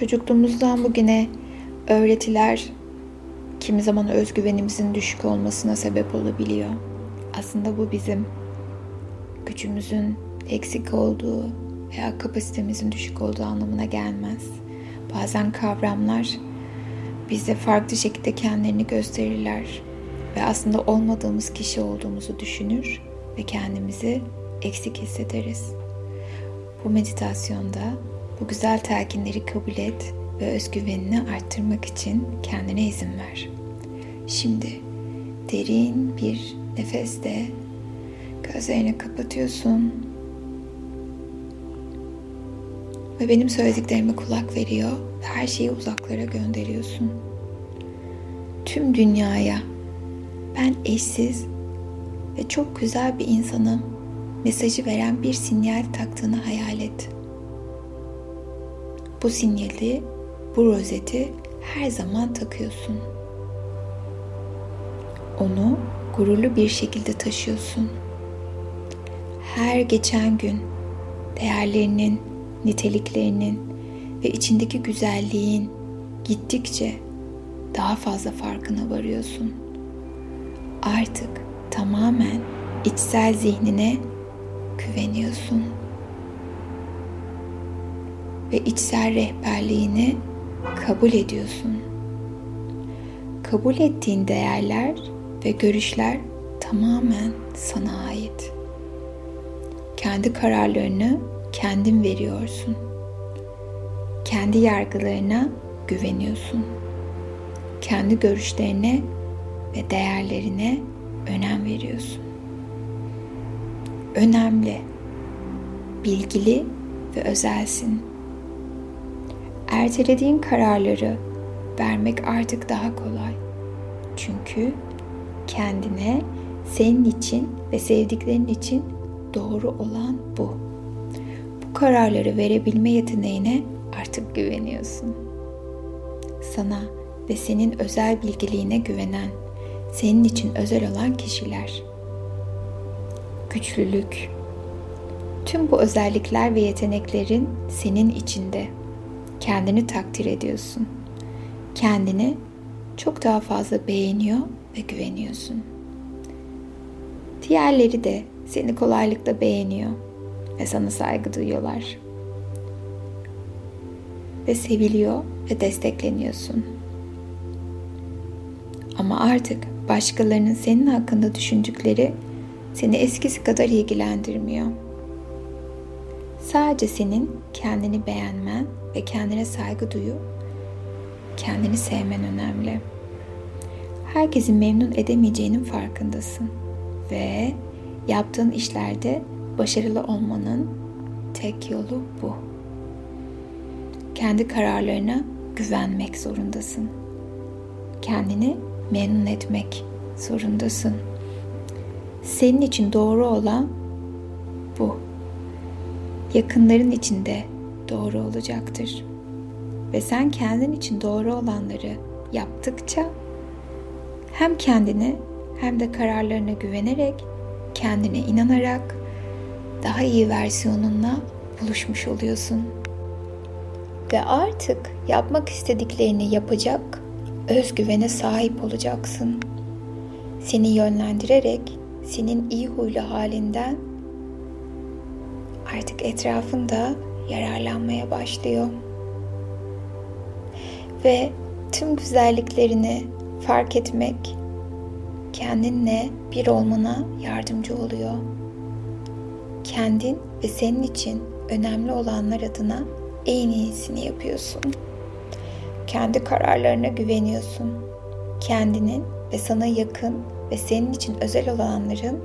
Çocukluğumuzdan bugüne öğretiler kimi zaman özgüvenimizin düşük olmasına sebep olabiliyor. Aslında bu bizim gücümüzün eksik olduğu veya kapasitemizin düşük olduğu anlamına gelmez. Bazen kavramlar bize farklı şekilde kendilerini gösterirler ve aslında olmadığımız kişi olduğumuzu düşünür ve kendimizi eksik hissederiz. Bu meditasyonda bu güzel telkinleri kabul et ve özgüvenini arttırmak için kendine izin ver. Şimdi derin bir nefeste gözlerini kapatıyorsun ve benim söylediklerime kulak veriyor ve her şeyi uzaklara gönderiyorsun. Tüm dünyaya ben eşsiz ve çok güzel bir insanım mesajı veren bir sinyal taktığını hayal et. Bu sinyali, bu rozeti her zaman takıyorsun. Onu gururlu bir şekilde taşıyorsun. Her geçen gün değerlerinin, niteliklerinin ve içindeki güzelliğin gittikçe daha fazla farkına varıyorsun. Artık tamamen içsel zihnine güveniyorsun. Ve içsel rehberliğini kabul ediyorsun. Kabul ettiğin değerler ve görüşler tamamen sana ait. Kendi kararlarını kendin veriyorsun. Kendi yargılarına güveniyorsun. Kendi görüşlerine ve değerlerine önem veriyorsun. Önemli, bilgili ve özelsin. Ertelediğin kararları vermek artık daha kolay. Çünkü kendine, senin için ve sevdiklerin için doğru olan bu. Bu kararları verebilme yeteneğine artık güveniyorsun. Sana ve senin özel bilgiliğine güvenen, senin için özel olan kişiler. Güçlülük. Tüm bu özellikler ve yeteneklerin senin içinde. Kendini takdir ediyorsun. Kendini çok daha fazla beğeniyor ve güveniyorsun. Diğerleri de seni kolaylıkla beğeniyor ve sana saygı duyuyorlar. Ve seviliyor ve destekleniyorsun. Ama artık başkalarının senin hakkında düşündükleri seni eskisi kadar ilgilendirmiyor. Sadece senin kendini beğenmen ve kendine saygı duyup kendini sevmen önemli. Herkesin memnun edemeyeceğinin farkındasın ve yaptığın işlerde başarılı olmanın tek yolu bu. Kendi kararlarına güvenmek zorundasın. Kendini memnun etmek zorundasın. Senin için doğru olan bu. Yakınların için de doğru olacaktır. Ve sen kendin için doğru olanları yaptıkça hem kendini hem de kararlarına güvenerek, kendine inanarak daha iyi versiyonunla buluşmuş oluyorsun. Ve artık yapmak istediklerini yapacak özgüvene sahip olacaksın. Seni yönlendirerek senin iyi huylu halinden artık etrafında yararlanmaya başlıyor. Ve tüm güzelliklerini fark etmek kendinle bir olmana yardımcı oluyor. Kendin ve senin için önemli olanlar adına en iyisini yapıyorsun. Kendi kararlarına güveniyorsun. Kendinin ve sana yakın ve senin için özel olanların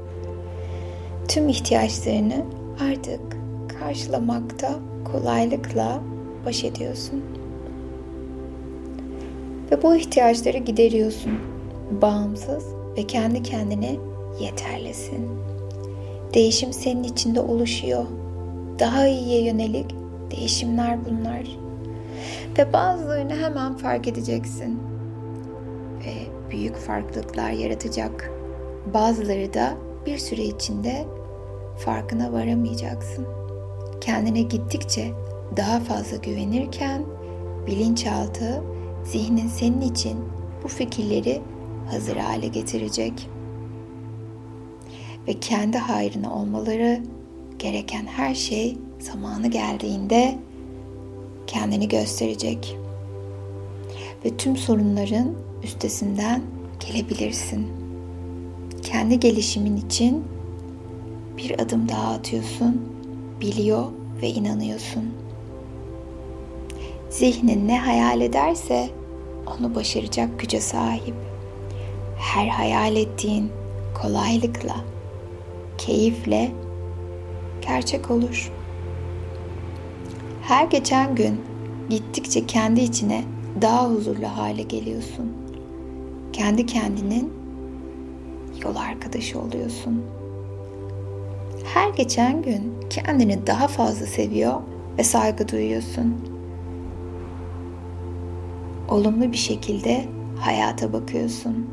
tüm ihtiyaçlarını artık karşılamakta kolaylıkla baş ediyorsun. Ve bu ihtiyaçları gideriyorsun. Bağımsız ve kendi kendine yeterlisin. Değişim senin içinde oluşuyor. Daha iyiye yönelik değişimler bunlar. Ve bazılarını hemen fark edeceksin. Ve büyük farklılıklar yaratacak. Bazıları da bir süre içinde farkına varamayacaksın. Kendine gittikçe daha fazla güvenirken bilinçaltı, zihnin senin için bu fikirleri hazır hale getirecek. Ve kendi hayrına olmaları gereken her şey zamanı geldiğinde kendini gösterecek. Ve tüm sorunların üstesinden gelebilirsin. Kendi gelişimin için bir adım daha atıyorsun, biliyor ve inanıyorsun. Zihnin ne hayal ederse onu başaracak güce sahip. Her hayal ettiğin kolaylıkla, keyifle gerçek olur. Her geçen gün gittikçe kendi içine daha huzurlu hale geliyorsun. Kendi kendinin yol arkadaşı oluyorsun. Her geçen gün kendini daha fazla seviyor ve saygı duyuyorsun. Olumlu bir şekilde hayata bakıyorsun.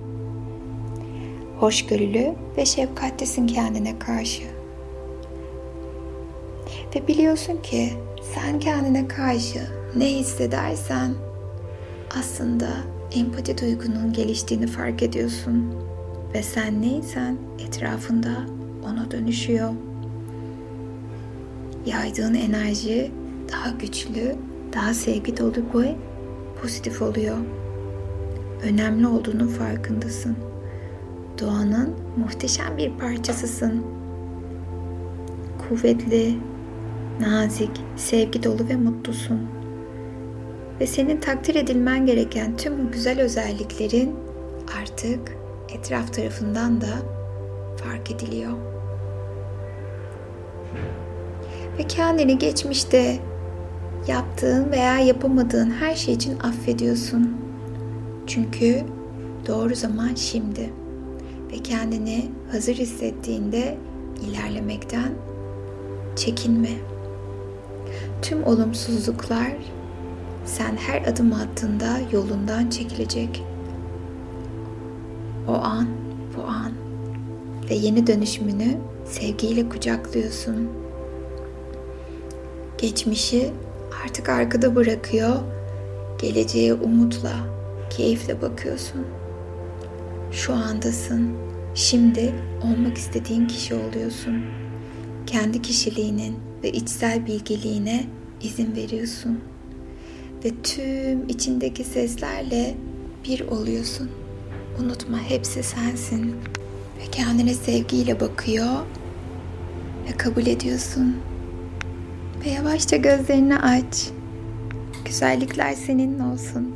Hoşgörülü ve şefkatlisin kendine karşı. Ve biliyorsun ki sen kendine karşı ne hissedersen aslında empati duygunun geliştiğini fark ediyorsun. Ve sen neysen etrafında ona dönüşüyor. Yaydığın enerji daha güçlü, daha sevgi dolu ve pozitif oluyor. Önemli olduğunun farkındasın. Doğanın muhteşem bir parçasısın. Kuvvetli, nazik, sevgi dolu ve mutlusun. Ve senin takdir edilmen gereken tüm bu güzel özelliklerin artık etraf tarafından da fark ediliyor. Ve kendini geçmişte yaptığın veya yapamadığın her şey için affediyorsun. Çünkü doğru zaman şimdi. Ve kendini hazır hissettiğinde ilerlemekten çekinme. Tüm olumsuzluklar sen her adım attığında yolundan çekilecek. O an, bu an ve yeni dönüşümünü sevgiyle kucaklıyorsun. Geçmişi artık arkada bırakıyor, geleceğe umutla, keyifle bakıyorsun. Şu andasın. Şimdi olmak istediğin kişi oluyorsun. Kendi kişiliğinin ve içsel bilgeliğine izin veriyorsun. Ve tüm içindeki seslerle bir oluyorsun. Unutma hepsi sensin. Ve kendine sevgiyle bakıyor ve kabul ediyorsun. Ve yavaşça gözlerini aç. Güzellikler senin olsun.